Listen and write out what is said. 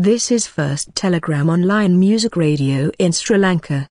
This is first Telegram online music radio in Sri Lanka.